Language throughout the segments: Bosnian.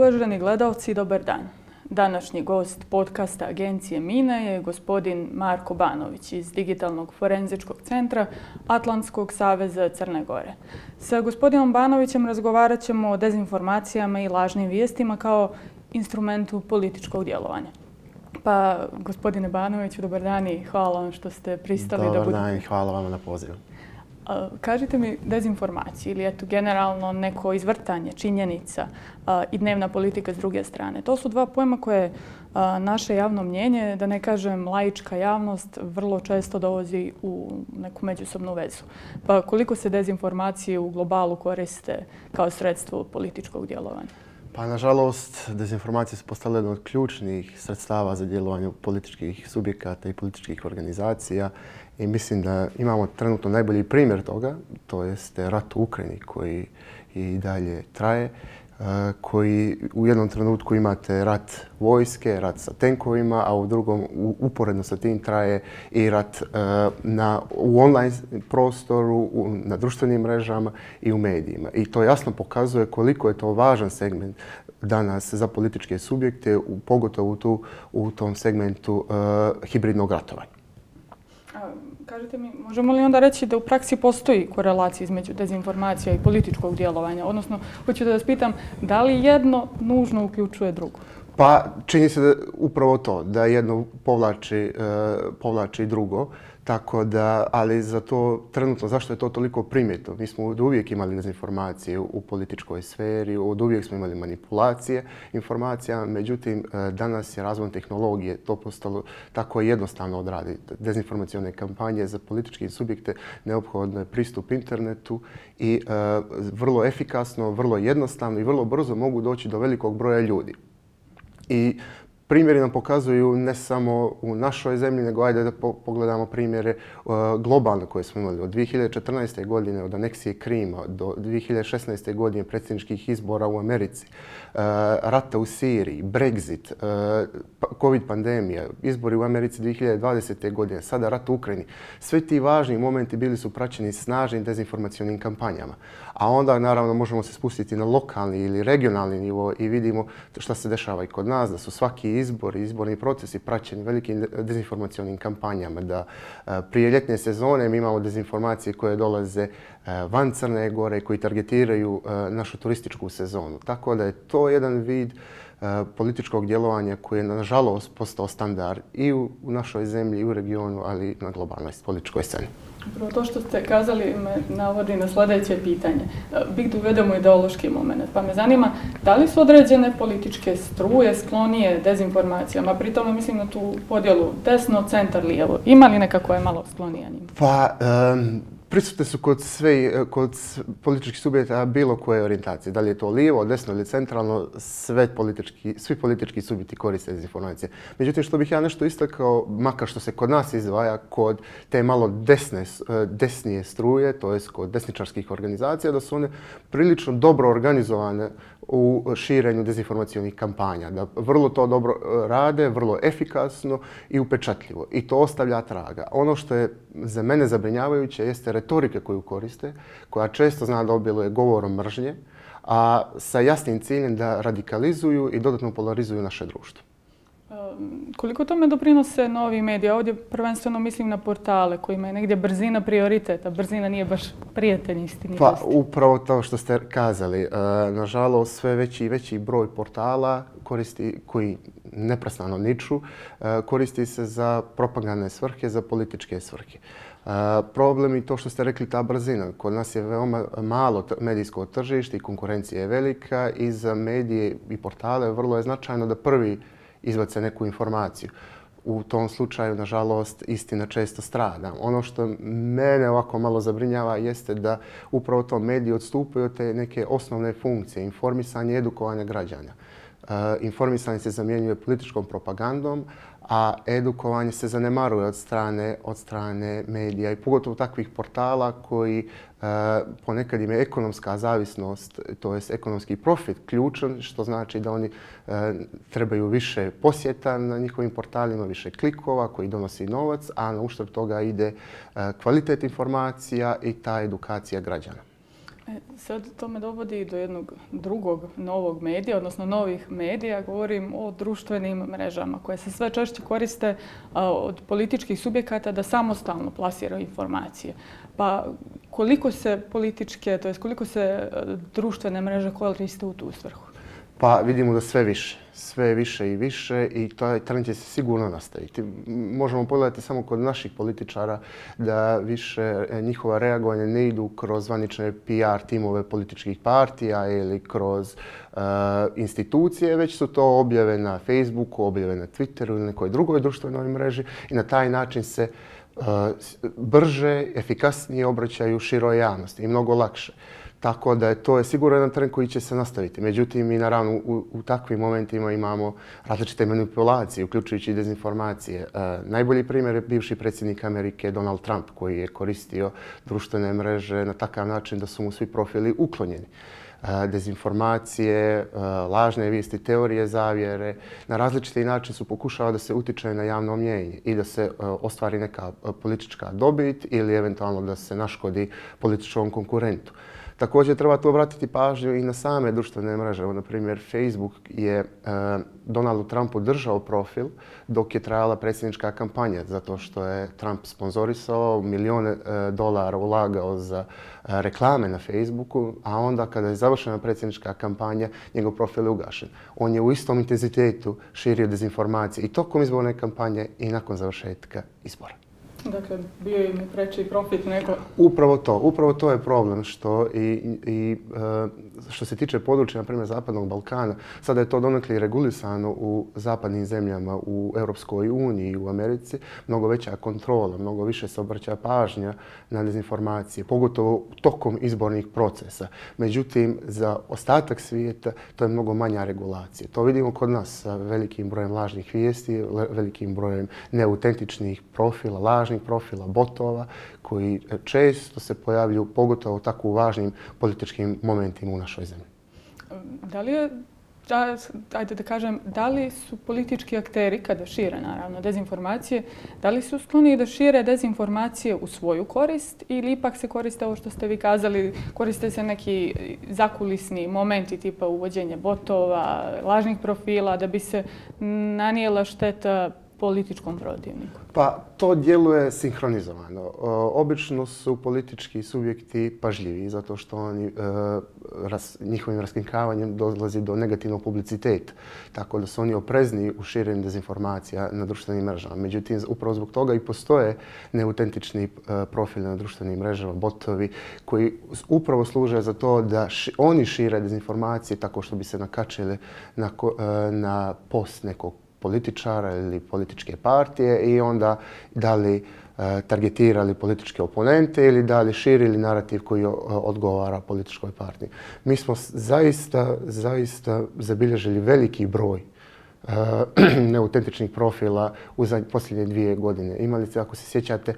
Uvaženi gledalci, dobar dan. Današnji gost podcasta agencije Mine je gospodin Marko Banović iz Digitalnog forenzičkog centra Atlantskog saveza Crne Gore. Sa gospodinom Banovićem razgovarat ćemo o dezinformacijama i lažnim vijestima kao instrumentu političkog djelovanja. Pa, gospodine Banoviću, dobar dan i hvala vam što ste pristali dobar da budete... Dobar dan i hvala vam na pozivu. Kažite mi dezinformacije ili eto generalno neko izvrtanje činjenica i dnevna politika s druge strane. To su dva pojma koje naše javno mnjenje, da ne kažem laička javnost, vrlo često dovozi u neku međusobnu vezu. Pa koliko se dezinformacije u globalu koriste kao sredstvo političkog djelovanja? Pa, nažalost, dezinformacije su postale jedno od ključnih sredstava za djelovanje političkih subjekata i političkih organizacija I mislim da imamo trenutno najbolji primjer toga, to jeste rat u Ukrajini koji i dalje traje, Eh, koji u jednom trenutku imate rat vojske, rat sa tenkovima, a u drugom uporedno sa tim traje i rat eh, na, u online prostoru, na društvenim mrežama i u medijima. I to jasno pokazuje koliko je to važan segment danas za političke subjekte, pogotovo tu, u tom segmentu uh, hibridnog ratovanja. Kažete mi, možemo li onda reći da u praksi postoji korelacija između dezinformacija i političkog djelovanja? Odnosno, hoću da vas pitam, da li jedno nužno uključuje drugo? Pa, čini se da upravo to, da jedno povlači, uh, povlači drugo. Tako da, ali za to trenutno, zašto je to toliko primjetno? Mi smo od uvijek imali dezinformacije u političkoj sferi, od uvijek smo imali manipulacije informacija, međutim, e, danas je razvoj tehnologije to postalo tako jednostavno odraditi. Dezinformacijone kampanje za političke subjekte neophodno je pristup internetu i uh, vrlo efikasno, vrlo jednostavno i vrlo brzo mogu doći do velikog broja ljudi. I primjeri nam pokazuju ne samo u našoj zemlji, nego ajde da pogledamo primjere uh, globalne koje smo imali. Od 2014. godine, od aneksije Krima, do 2016. godine predsjedničkih izbora u Americi, Eh, rata u Siriji, Brexit, eh, pa, COVID pandemija, izbori u Americi 2020. godine, sada rat u Ukrajini. svi ti važni momenti bili su praćeni snažnim dezinformacijonim kampanjama. A onda, naravno, možemo se spustiti na lokalni ili regionalni nivo i vidimo šta se dešava i kod nas, da su svaki izbori, izborni procesi praćeni velikim dezinformacijonim kampanjama, da eh, prije ljetne sezone mi imamo dezinformacije koje dolaze van Crne Gore, koji targetiraju e, našu turističku sezonu. Tako da je to jedan vid političkog djelovanja koji je, nažalost, postao standard i u našoj zemlji, i u regionu, ali i na globalnoj političkoj sceni. Prvo to što ste kazali me navodi na sljedeće pitanje. Bih da uvedemo ideološki moment. Pa me zanima da li su određene političke struje sklonije dezinformacijama? Pri tome mislim na tu podjelu desno, centar, lijevo. Ima li nekako je malo sklonija njima? Pa, um, prisutne su kod sve kod političkih subjekta bilo koje orijentacije. Da li je to lijevo, desno ili centralno, sve politički, svi politički subjekti koriste dezinformacije. Međutim, što bih ja nešto istakao, makar što se kod nas izdvaja, kod te malo desne, desnije struje, to jest kod desničarskih organizacija, da su one prilično dobro organizovane u širenju dezinformacijonih kampanja. Da vrlo to dobro e, rade, vrlo efikasno i upečatljivo. I to ostavlja traga. Ono što je za mene zabrinjavajuće jeste retorike koju koriste, koja često zna da obiluje govorom mržnje, a sa jasnim ciljem da radikalizuju i dodatno polarizuju naše društvo. Koliko tome doprinose novi mediji? Ovdje prvenstveno mislim na portale kojima je negdje brzina prioriteta. Brzina nije baš prijatelj istini. Pa upravo to što ste kazali. Nažalost, sve veći i veći broj portala koristi, koji neprestano niču, koristi se za propagandne svrhe, za političke svrhe. Problem je to što ste rekli, ta brzina. Kod nas je veoma malo medijsko tržište i konkurencija je velika i za medije i portale vrlo je značajno da prvi izvace neku informaciju. U tom slučaju, nažalost, istina često strada. Ono što mene ovako malo zabrinjava jeste da upravo to mediji odstupaju od te neke osnovne funkcije, informisanje i edukovanje građana. E, informisanje se zamjenjuje političkom propagandom, a edukovanje se zanemaruje od strane od strane medija i pogotovo takvih portala koji e, ponekad im je ekonomska zavisnost, to jest ekonomski profit ključan, što znači da oni e, trebaju više posjeta na njihovim portalima, više klikova koji donosi novac, a na uštrb toga ide e, kvalitet informacija i ta edukacija građana. E, sad to me dovodi do jednog drugog novog medija, odnosno novih medija. Govorim o društvenim mrežama koje se sve češće koriste od političkih subjekata da samostalno plasiraju informacije. Pa koliko se političke, to jest koliko se e, društvene mreže koriste u tu svrhu? Pa vidimo da sve više, sve više i više i taj trend će se sigurno nastaviti. Možemo pogledati samo kod naših političara da više e, njihova reagovanja ne idu kroz zvanične PR timove političkih partija ili kroz uh, institucije, već su to objave na Facebooku, objave na Twitteru ili nekoj drugoj društvenoj mreži i na taj način se uh, brže, efikasnije obraćaju široj javnosti i mnogo lakše. Tako da je to je sigurno jedan trend koji će se nastaviti. Međutim, mi naravno u, u takvim momentima imamo različite manipulacije, uključujući dezinformacije. E, najbolji primjer je bivši predsjednik Amerike Donald Trump koji je koristio društvene mreže na takav način da su mu svi profili uklonjeni. E, dezinformacije, e, lažne vijesti, teorije zavjere, na različiti način su pokušava da se utiče na javno mnjenje i da se e, ostvari neka e, politička dobit ili eventualno da se naškodi političkom konkurentu. Također treba tu obratiti pažnju i na same društvene mreže. Na primjer, Facebook je e, Donaldu Trumpu držao profil dok je trajala predsjednička kampanja, zato što je Trump sponzorisao, milijone e, dolara ulagao za e, reklame na Facebooku, a onda kada je završena predsjednička kampanja, njegov profil je ugašen. On je u istom intenzitetu širio dezinformacije i tokom izborne kampanje i nakon završetka izbora. Dakle, bio im preći profit nego... Upravo to. Upravo to je problem što i, i e, što se tiče područja, na primjer, Zapadnog Balkana, sada je to donekli regulisano u zapadnim zemljama, u Europskoj uniji i u Americi, mnogo veća kontrola, mnogo više se obraća pažnja na dezinformacije, pogotovo tokom izbornih procesa. Međutim, za ostatak svijeta to je mnogo manja regulacija. To vidimo kod nas sa velikim brojem lažnih vijesti, velikim brojem neautentičnih profila, lažnih profila, botova, koji e, često se pojavljuju pogotovo u tako važnim političkim momentima u našoj zemlji. Da li je da, ajde da kažem, da li su politički akteri, kada šire naravno dezinformacije, da li su skloni da šire dezinformacije u svoju korist ili ipak se koriste ovo što ste vi kazali, koriste se neki zakulisni momenti tipa uvođenje botova, lažnih profila, da bi se nanijela šteta političkom protivniku? Pa to djeluje sinhronizovano. E, obično su politički subjekti pažljivi zato što oni e, ras, njihovim raskinkavanjem dolazi do negativnog publiciteta. Tako da su oni oprezni u širenju dezinformacija na društvenim mrežama. Međutim, upravo zbog toga i postoje neautentični e, profili na društvenim mrežama, botovi, koji upravo služe za to da ši, oni šire dezinformacije tako što bi se nakačile na, e, na post nekog političara ili političke partije i onda da li eh, targetirali političke oponente ili da li širili narativ koji eh, odgovara političkoj partiji. Mi smo zaista, zaista zabilježili veliki broj e, neautentičnih profila u posljednje dvije godine. Imali ste, ako se sjećate,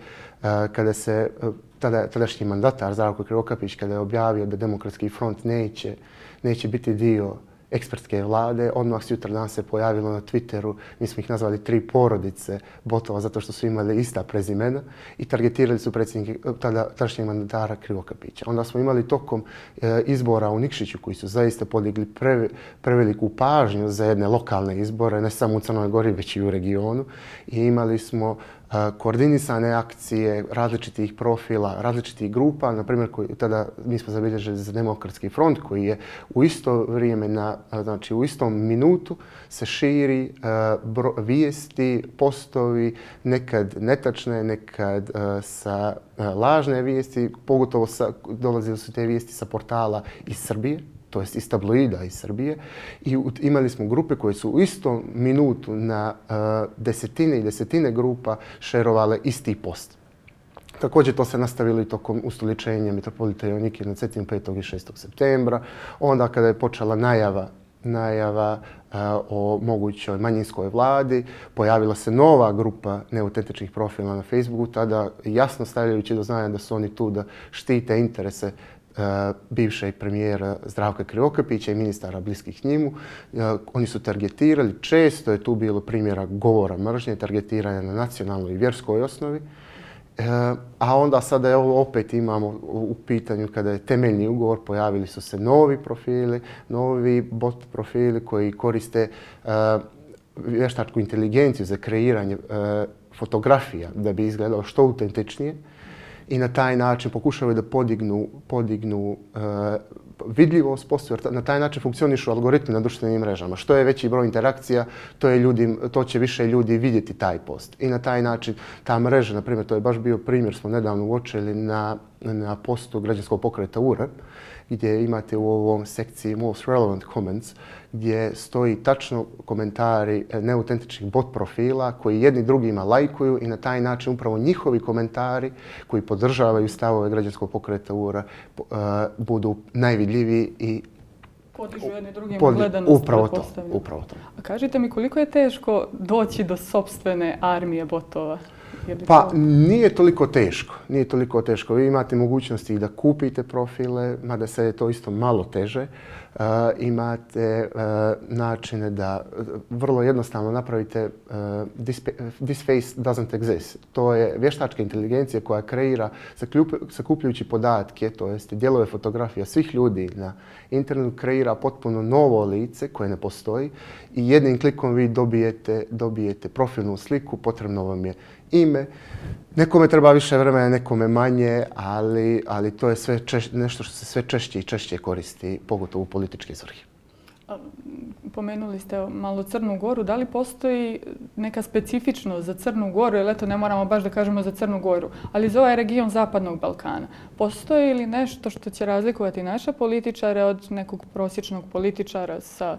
kada se tada, tadašnji mandatar Zdravko Krivokapić kada je objavio da demokratski front neće, neće biti dio ekspertske vlade. Odmah sutra jutra dan se pojavilo na Twitteru, mi smo ih nazvali tri porodice botova zato što su imali ista prezimena i targetirali su predsjednike tada tadašnjeg mandatara Krivokapića. Onda smo imali tokom e, izbora u Nikšiću koji su zaista podigli pre, preveliku pažnju za jedne lokalne izbore, ne samo u Crnoj Gori, već i u regionu. I imali smo koordinisane akcije različitih profila, različitih grupa, na primjer koji tada mi smo zabilježili za demokratski front koji je u isto vrijeme na znači u istom minutu se širi bro, vijesti, postovi, nekad netačne, nekad sa lažne vijesti, pogotovo sa, dolazili su te vijesti sa portala iz Srbije, to jest iz tabloida iz Srbije. I imali smo grupe koje su u istom minutu na uh, desetine i desetine grupa šerovale isti post. Također to se nastavilo i tokom ustoličenja Mitropolita Jonike na Cetin 5. i 6. septembra. Onda kada je počela najava najava e, o mogućoj manjinskoj vladi, pojavila se nova grupa neautentičnih profila na Facebooku, tada jasno stavljajući do znanja da su oni tu da štite interese Eh, bivšeg premijera Zdravka Krivokapića i ministara bliskih njemu. Eh, oni su targetirali, često je tu bilo primjera govora mržnje, targetiranja na nacionalnoj i vjerskoj osnovi eh, a onda sada je ovo opet imamo u pitanju kada je temeljni ugovor, pojavili su se novi profili, novi bot profili koji koriste vještačku inteligenciju za kreiranje fotografija da bi izgledalo što autentičnije i na taj način pokušavaju da podignu, podignu eh, vidljivost postoji, na taj način funkcionišu algoritmi na društvenim mrežama. Što je veći broj interakcija, to, je ljudi, to će više ljudi vidjeti taj post. I na taj način ta mreža, na primjer, to je baš bio primjer, smo nedavno uočili na, na postu građanskog pokreta URA, gdje imate u ovom sekciji Most Relevant Comments, gdje stoji tačno komentari neautentičnih bot profila koji jedni drugima lajkuju i na taj način upravo njihovi komentari koji podržavaju stavove građanskog pokreta URA uh, budu najvidljiviji i podižu jedni drugim pod, gledanost. Upravo to, upravo to. A kažite mi koliko je teško doći do sobstvene armije botova? Pa nije toliko teško, nije toliko teško. Vi imate mogućnosti da kupite profile, mada se je to isto malo teže. Uh, imate uh, načine da vrlo jednostavno napravite uh, this, this face doesn't exist. To je vještačka inteligencija koja kreira sakupljujući podatke, to jest dijelove fotografija svih ljudi na internetu, kreira potpuno novo lice koje ne postoji i jednim klikom vi dobijete, dobijete profilnu sliku, potrebno vam je ime. Nekome treba više vremena, nekome manje, ali, ali to je sve češ, nešto što se sve češće i češće koristi, pogotovo u političke svrhe pomenuli ste malo Crnu Goru. Da li postoji neka specifičnost za Crnu Goru? Jer eto, ne moramo baš da kažemo za Crnu Goru. Ali za ovaj region Zapadnog Balkana. Postoji li nešto što će razlikovati naše političare od nekog prosječnog političara sa,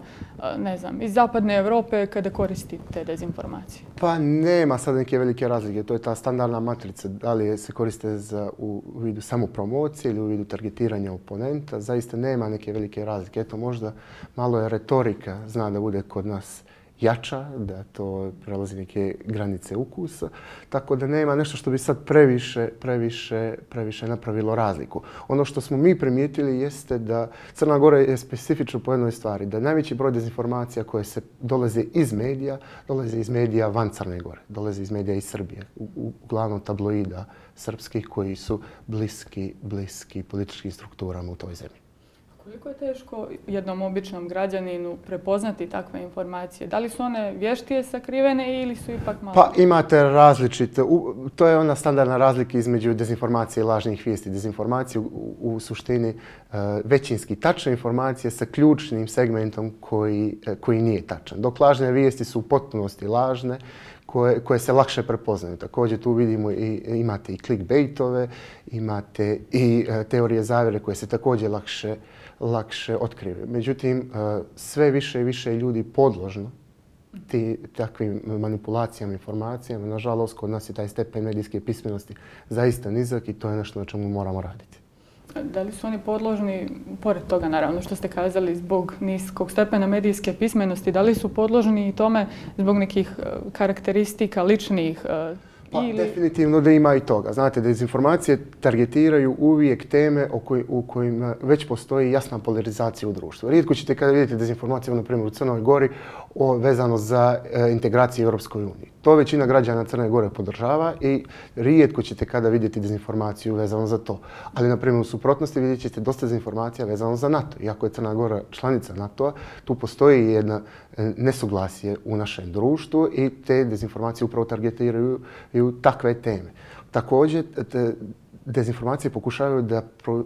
ne znam, iz Zapadne Evrope kada koristi te dezinformacije? Pa nema sad neke velike razlike. To je ta standardna matrica. Da li se koriste za, u vidu samo promocije ili u vidu targetiranja oponenta. Zaista nema neke velike razlike. Eto, možda malo je retorika zna da bude kod nas jača, da to prelazi neke granice ukusa, tako da nema nešto što bi sad previše, previše, previše napravilo razliku. Ono što smo mi primijetili jeste da Crna Gora je specifično po jednoj stvari, da najveći broj dezinformacija koje se dolaze iz medija, dolaze iz medija van Crne Gore, dolaze iz medija iz Srbije, uglavnom tabloida srpskih koji su bliski, bliski političkim strukturama u toj zemlji. Koliko je teško jednom običnom građaninu prepoznati takve informacije? Da li su one vještije sakrivene ili su ipak malo... Pa imate različite. To je ona standardna razlika između dezinformacije i lažnih vijesti. Dezinformacije u, u suštini e, većinski tačne informacije sa ključnim segmentom koji, e, koji nije tačan. Dok lažne vijesti su u potpunosti lažne, koje, koje se lakše prepoznaju. Također tu vidimo i imate i clickbaitove, imate i e, teorije zavere koje se također lakše prepoznaju lakše otkrive. Međutim, e, sve više i više ljudi podložno ti takvim manipulacijama, informacijama. Nažalost, kod nas je taj stepen medijske pismenosti zaista nizak i to je nešto na čemu moramo raditi. Da li su oni podložni, pored toga naravno što ste kazali, zbog niskog stepena medijske pismenosti, da li su podložni i tome zbog nekih e, karakteristika ličnih e, Pa ili... definitivno da ima i toga. Znate, dezinformacije targetiraju uvijek teme o koj, u kojima već postoji jasna polarizacija u društvu. Rijetko ćete kada vidite dezinformacije, na primjer u Crnoj Gori, o, vezano za e, integraciju u Europskoj uniji. To većina građana Crne Gore podržava i rijetko ćete kada vidjeti dezinformaciju vezano za to. Ali, na primjer, u suprotnosti vidjet ćete dosta dezinformacija vezano za NATO. Iako je Crna Gora članica NATO-a, tu postoji jedna e, nesuglasje u našem društvu i te dezinformacije upravo targetiraju takve teme. Također, te, dezinformacije pokušavaju da pro,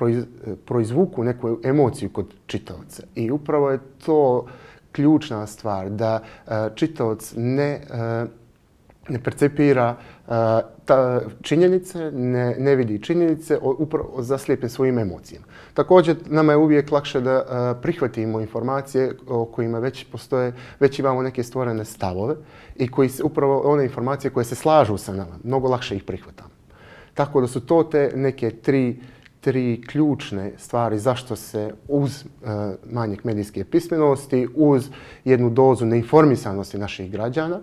e, e, proizvuku neku emociju kod čitavca. I upravo je to ključna stvar da e, uh, čitavac ne, e, ne percepira uh, ta činjenice, ne, ne vidi činjenice, upravo zaslijepen svojim emocijama. Također, nama je uvijek lakše da uh, prihvatimo informacije o kojima već postoje, već imamo neke stvorene stavove i koji se, upravo one informacije koje se slažu sa nama, mnogo lakše ih prihvatamo. Tako da su to te neke tri tri ključne stvari zašto se uz e, uh, manjeg medijske pismenosti, uz jednu dozu neinformisanosti naših građana,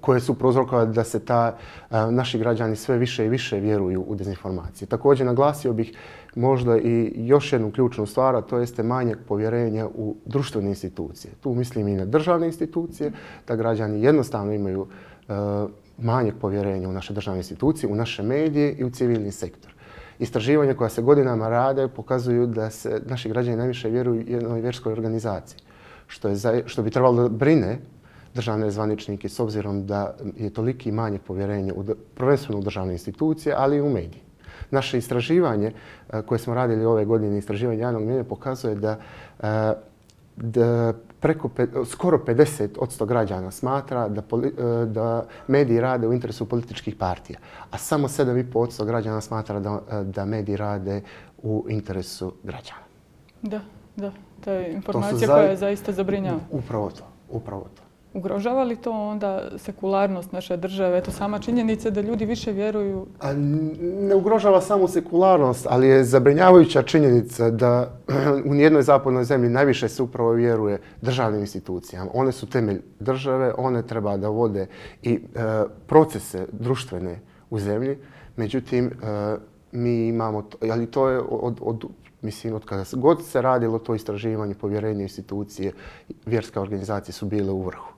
koje su prozrokovali da se ta, e, naši građani sve više i više vjeruju u dezinformacije. Također naglasio bih možda i još jednu ključnu stvar, a to jeste manjak povjerenja u društvene institucije. Tu mislim i na državne institucije, da građani jednostavno imaju uh, manjak povjerenja u naše državne institucije, u naše medije i u civilni sektor. Istraživanja koja se godinama rade pokazuju da se naši građani najviše vjeruju jednoj vjerskoj organizaciji, što, je za, što bi trebalo da brine državne zvaničnike s obzirom da je toliki manje povjerenje u, prvenstveno u državne institucije, ali i u medije. Naše istraživanje eh, koje smo radili ove godine, istraživanje javnog mjenja, pokazuje da, eh, da preko skoro 50 od 100 građana smatra da, poli, da mediji rade u interesu političkih partija, a samo 7,5 od 100 građana smatra da, da mediji rade u interesu građana. Da, da. To je informacija to koja je zaista zabrinjava. Upravo to, upravo to. Ugrožava li to onda sekularnost naše države? Eto, sama činjenica da ljudi više vjeruju... A ne ugrožava samo sekularnost, ali je zabrinjavajuća činjenica da u nijednoj zapadnoj zemlji najviše se upravo vjeruje državnim institucijama. One su temelj države, one treba da vode i e, procese društvene u zemlji. Međutim, e, mi imamo, to, ali to je od, od mislim, od kada god se radilo to istraživanje, povjerenje institucije, vjerske organizacije su bile u vrhu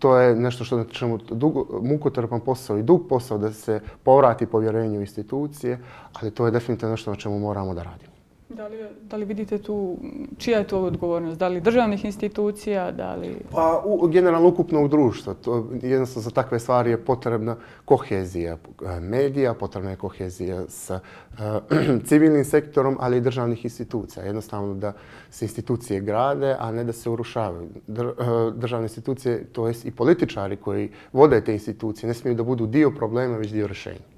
to je nešto što čemu dugo, mukotrpan posao i dug posao da se povrati povjerenje u institucije, ali to je definitivno nešto na čemu moramo da radimo. Da li, da li vidite tu, čija je to odgovornost? Da li državnih institucija, da li... Pa, u, generalno ukupnog društva. To, jednostavno za takve stvari je potrebna kohezija eh, medija, potrebna je kohezija sa uh, eh, civilnim sektorom, ali i državnih institucija. Jednostavno da se institucije grade, a ne da se urušavaju. Dr, uh, državne institucije, to jest i političari koji vode te institucije, ne smiju da budu dio problema, već dio rješenja.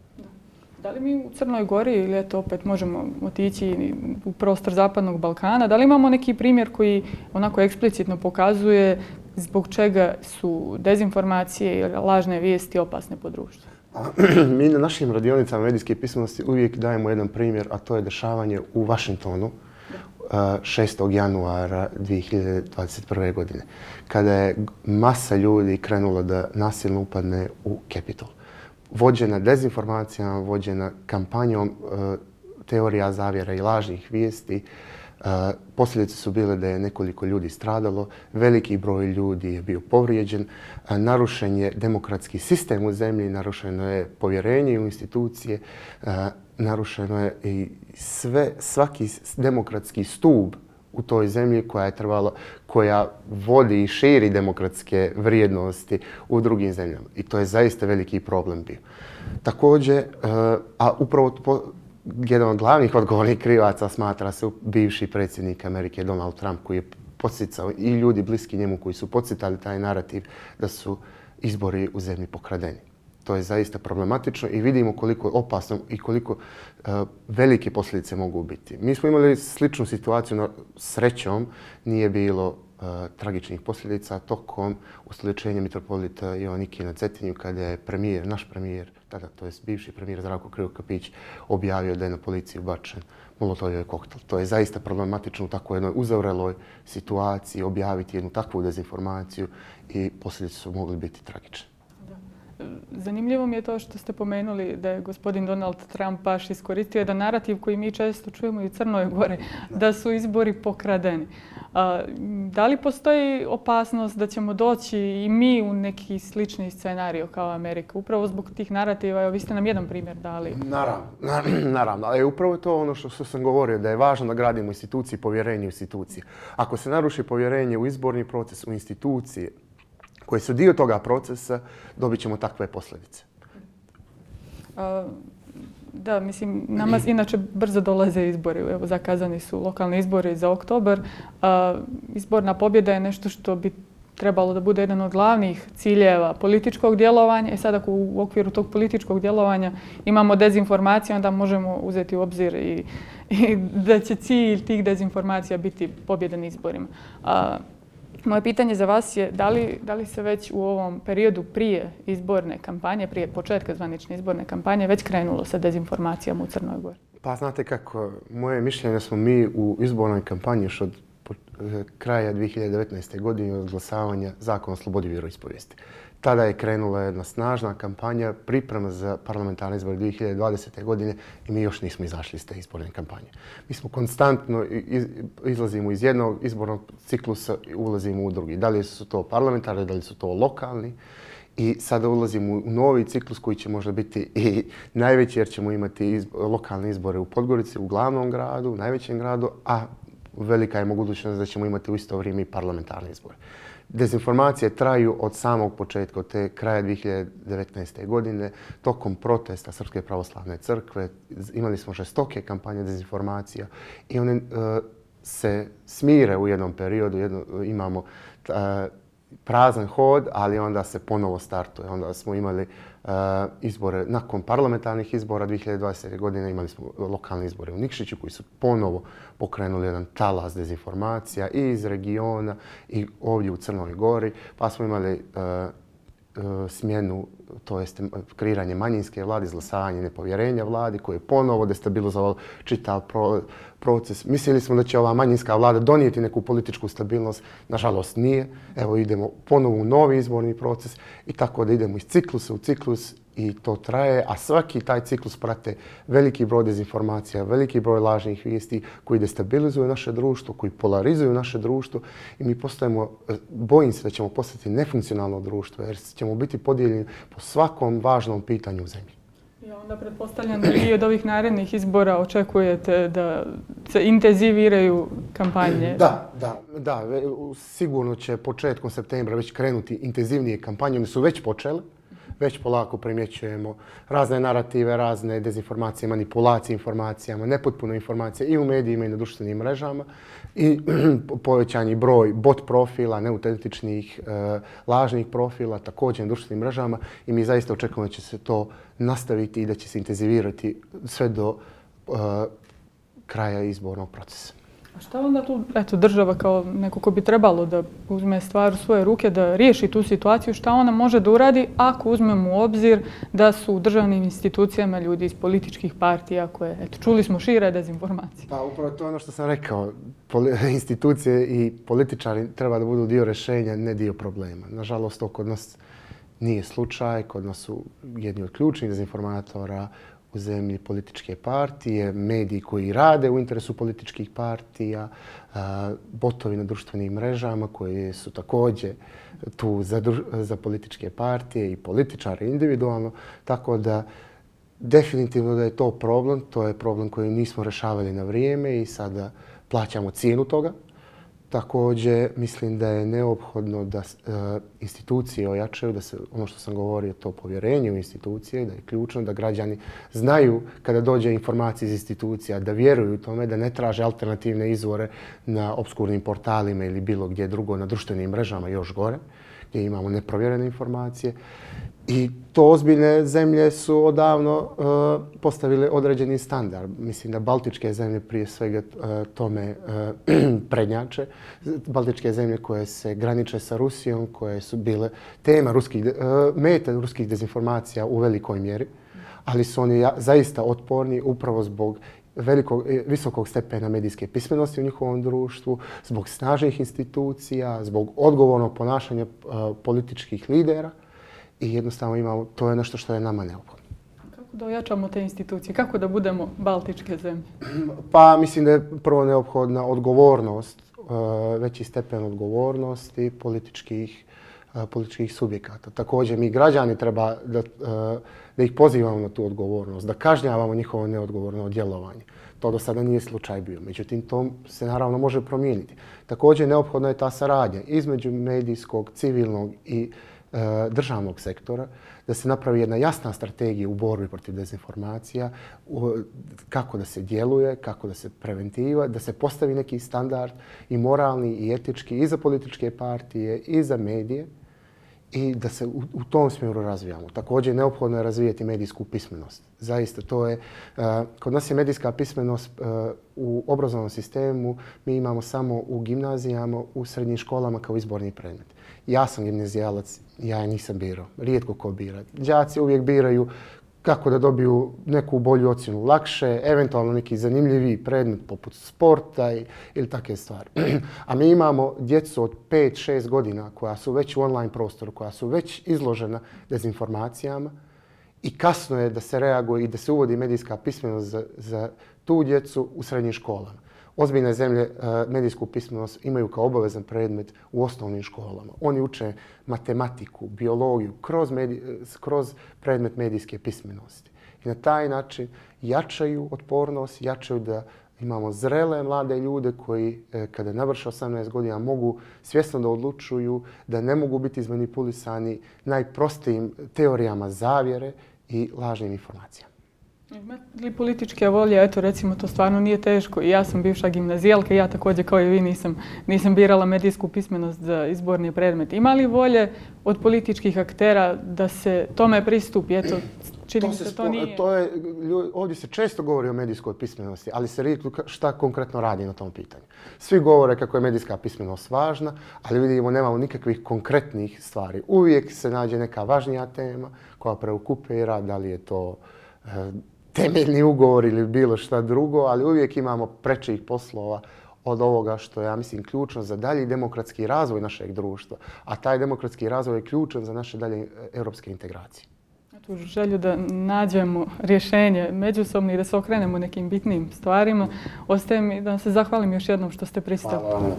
Da li mi u Crnoj Gori ili eto opet možemo otići u prostor Zapadnog Balkana, da li imamo neki primjer koji onako eksplicitno pokazuje zbog čega su dezinformacije i lažne vijesti opasne po društvu? mi na našim radionicama medijske pismenosti uvijek dajemo jedan primjer, a to je dešavanje u Vašingtonu 6. januara 2021. godine, kada je masa ljudi krenula da nasilno upadne u Capitol vođena dezinformacijama, vođena kampanjom e, teorija zavjera i lažnih vijesti. E, posljedice su bile da je nekoliko ljudi stradalo, veliki broj ljudi je bio povrijeđen, narušen je demokratski sistem u zemlji, narušeno je povjerenje u institucije, e, narušeno je i sve, svaki demokratski stub u toj zemlji koja je trebala, koja vodi i širi demokratske vrijednosti u drugim zemljama. I to je zaista veliki problem bio. Također, e, a upravo jedan od glavnih odgovornih krivaca smatra se bivši predsjednik Amerike Donald Trump koji je podsjecao i ljudi bliski njemu koji su podsjetali taj narativ da su izbori u zemlji pokradeni. To je zaista problematično i vidimo koliko je opasno i koliko e, velike posljedice mogu biti. Mi smo imali sličnu situaciju, no srećom nije bilo e, tragičnih posljedica tokom ustoličenja mitropolita Joannike na Cetinju kada je premijer, naš premijer, tada to je bivši premijer Zdravko Krivokapić, objavio da je na policiju bačen molotovjoj koktel. To je zaista problematično u takvoj jednoj uzavreloj situaciji objaviti jednu takvu dezinformaciju i posljedice su mogli biti tragične. Zanimljivo mi je to što ste pomenuli da je gospodin Donald Trump baš iskoristio jedan narativ koji mi često čujemo i u Crnoj Gore, da su izbori pokradeni. Da li postoji opasnost da ćemo doći i mi u neki slični scenario kao Amerika? Upravo zbog tih narativa, evo vi ste nam jedan primjer dali. Naravno, naravno. Ali upravo to ono što, što sam govorio, da je važno da gradimo institucije, povjerenje u institucije. Ako se naruši povjerenje u izborni proces, u institucije, koje su dio toga procesa, dobit ćemo takve posljedice. Da, mislim, nama inače brzo dolaze izbori. Evo, zakazani su lokalni izbori za oktober. Izborna pobjeda je nešto što bi trebalo da bude jedan od glavnih ciljeva političkog djelovanja. I sad ako u okviru tog političkog djelovanja imamo dezinformacije, onda možemo uzeti u obzir i, i da će cilj tih dezinformacija biti pobjeda na izborima. Moje pitanje za vas je da li, da li se već u ovom periodu prije izborne kampanje, prije početka zvanične izborne kampanje, već krenulo sa dezinformacijama u Crnoj Gori? Pa znate kako, moje mišljenje smo mi u izbornoj kampanji još od Eh, kraja 2019. godine od glasavanja zakona o slobodi vjeroispovijesti. Tada je krenula jedna snažna kampanja priprema za parlamentarne izbore 2020. godine i mi još nismo izašli iz te izborne kampanje. Mi smo konstantno izlazimo iz jednog izbornog ciklusa i ulazimo u drugi. Da li su to parlamentarne, da li su to lokalni I sada ulazimo u novi ciklus koji će možda biti i najveći jer ćemo imati izbo, lokalne izbore u Podgorici, u glavnom gradu, u najvećem gradu, a velika je mogućnost da ćemo imati u isto vrijeme i parlamentarne izbore. Dezinformacije traju od samog početka, od te kraja 2019. godine, tokom protesta Srpske pravoslavne crkve. Imali smo žestoke kampanje dezinformacija i one uh, se smire u jednom periodu. Jedno, e, imamo uh, prazan hod, ali onda se ponovo startuje. Onda smo imali uh, Eh, izbore nakon parlamentarnih izbora 2020. godine, imali smo lokalne izbore u Nikšiću koji su ponovo pokrenuli jedan talas dezinformacija i iz regiona i ovdje u Crnoj Gori. Pa smo imali eh, E, smjenu, to jest kreiranje manjinske vlade, izglasavanje nepovjerenja vladi koje je ponovo destabilizovalo čitav pro, proces. Mislili smo da će ova manjinska vlada donijeti neku političku stabilnost. Nažalost nije. Evo idemo ponovo u novi izborni proces i tako da idemo iz ciklusa u ciklus i to traje, a svaki taj ciklus prate veliki broj dezinformacija, veliki broj lažnih vijesti koji destabilizuju naše društvo, koji polarizuju naše društvo i mi postajemo, bojim se da ćemo postati nefunkcionalno društvo jer ćemo biti podijeljeni po svakom važnom pitanju u zemlji. Ja onda pretpostavljam da vi od ovih narednih izbora očekujete da se intenziviraju kampanje. Da, da, da. Sigurno će početkom septembra već krenuti intenzivnije kampanje. One su već počele već polako primjećujemo razne narative, razne dezinformacije, manipulacije informacijama, nepotpuno informacije i u medijima i na društvenim mrežama i povećanji broj bot profila, neautentičnih, e, lažnih profila, također na društvenim mrežama i mi zaista očekujemo da će se to nastaviti i da će se intenzivirati sve do e, kraja izbornog procesa. A šta onda tu, eto, država kao neko ko bi trebalo da uzme stvar u svoje ruke, da riješi tu situaciju, šta ona može da uradi ako uzmemo u obzir da su u državnim institucijama ljudi iz političkih partija koje, eto, čuli smo šire dezinformacije. Pa upravo to je ono što sam rekao, institucije i političari treba da budu dio rešenja, ne dio problema. Nažalost, to kod nas nije slučaj, kod nas su jedni od ključnih dezinformatora, u zemlji političke partije, mediji koji rade u interesu političkih partija, botovi na društvenim mrežama koji su također tu za, za političke partije i političare individualno. Tako da definitivno da je to problem, to je problem koji nismo rešavali na vrijeme i sada plaćamo cijenu toga. Također, mislim da je neophodno da e, institucije ojačaju, da se, ono što sam govorio, to povjerenje u institucije, da je ključno da građani znaju kada dođe informacija iz institucija, da vjeruju tome, da ne traže alternativne izvore na obskurnim portalima ili bilo gdje drugo, na društvenim mrežama još gore, gdje imamo neprovjerene informacije. I to ozbiljne zemlje su odavno uh, postavile određeni standard. Mislim da Baltičke zemlje prije svega uh, tome uh, prednjače. Baltičke zemlje koje se graniče sa Rusijom, koje su bile tema ruskih, uh, meta ruskih dezinformacija u velikoj mjeri, ali su oni ja, zaista otporni upravo zbog velikog, visokog stepena medijske pismenosti u njihovom društvu, zbog snažnih institucija, zbog odgovornog ponašanja uh, političkih lidera i jednostavno imamo, to je nešto što je nama neophodno. Kako da ojačamo te institucije? Kako da budemo baltičke zemlje? Pa mislim da je prvo neophodna odgovornost, uh, veći stepen odgovornosti političkih, uh, političkih subjekata. Također mi građani treba da, uh, da ih pozivamo na tu odgovornost, da kažnjavamo njihovo neodgovorno djelovanje. To do sada nije slučaj bio. Međutim, to se naravno može promijeniti. Također neophodna je ta saradnja između medijskog, civilnog i uh, E, E, državnog sektora, da se napravi jedna jasna strategija u borbi protiv dezinformacija, kako da se djeluje, kako da se preventiva, da se postavi neki standard i moralni i etički i za političke partije i za medije i da se u, u tom smjeru razvijamo. Također, neophodno je razvijeti medijsku pismenost. Zaista, to je, uh, kod nas je medijska pismenost uh, u obrazovnom sistemu, mi imamo samo u gimnazijama, u srednjim školama kao izborni predmet. Ja sam gimnazijalac, ja je nisam birao. Rijetko ko bira. Đaci uvijek biraju kako da dobiju neku bolju ocjenu lakše, eventualno neki zanimljivi predmet poput sporta i, ili takve stvari. A mi imamo djecu od 5-6 godina koja su već u online prostoru, koja su već izložena dezinformacijama i kasno je da se reaguje i da se uvodi medijska pismenost za, za tu djecu u srednjim školama. Ozbiljne zemlje e, medijsku pismenost imaju kao obavezan predmet u osnovnim školama. Oni uče matematiku, biologiju kroz, medij, e, kroz predmet medijske pismenosti. I na taj način jačaju otpornost, jačaju da imamo zrele mlade ljude koji e, kada navrše 18 godina mogu svjesno da odlučuju da ne mogu biti izmanipulisani najprostijim teorijama zavjere i lažnim informacijama. Ima li političke volje, eto recimo to stvarno nije teško. Ja sam bivša gimnazijalka, ja također kao i vi nisam, nisam birala medijsku pismenost za izborni predmet. Ima li volje od političkih aktera da se tome pristupi? Eto, čini to se to nije. To je, ovdje se često govori o medijskoj pismenosti, ali se rijetko šta konkretno radi na tom pitanju. Svi govore kako je medijska pismenost važna, ali vidimo nemamo nikakvih konkretnih stvari. Uvijek se nađe neka važnija tema koja preokupira, da li je to e, temeljni ugovor ili bilo šta drugo, ali uvijek imamo prečih poslova od ovoga što je, ja mislim, ključno za dalji demokratski razvoj našeg društva. A taj demokratski razvoj je ključan za naše dalje europske integracije. Tu želju da nađemo rješenje međusobno i da se okrenemo nekim bitnim stvarima. Ostaje mi da se zahvalim još jednom što ste pristali. Hvala vam.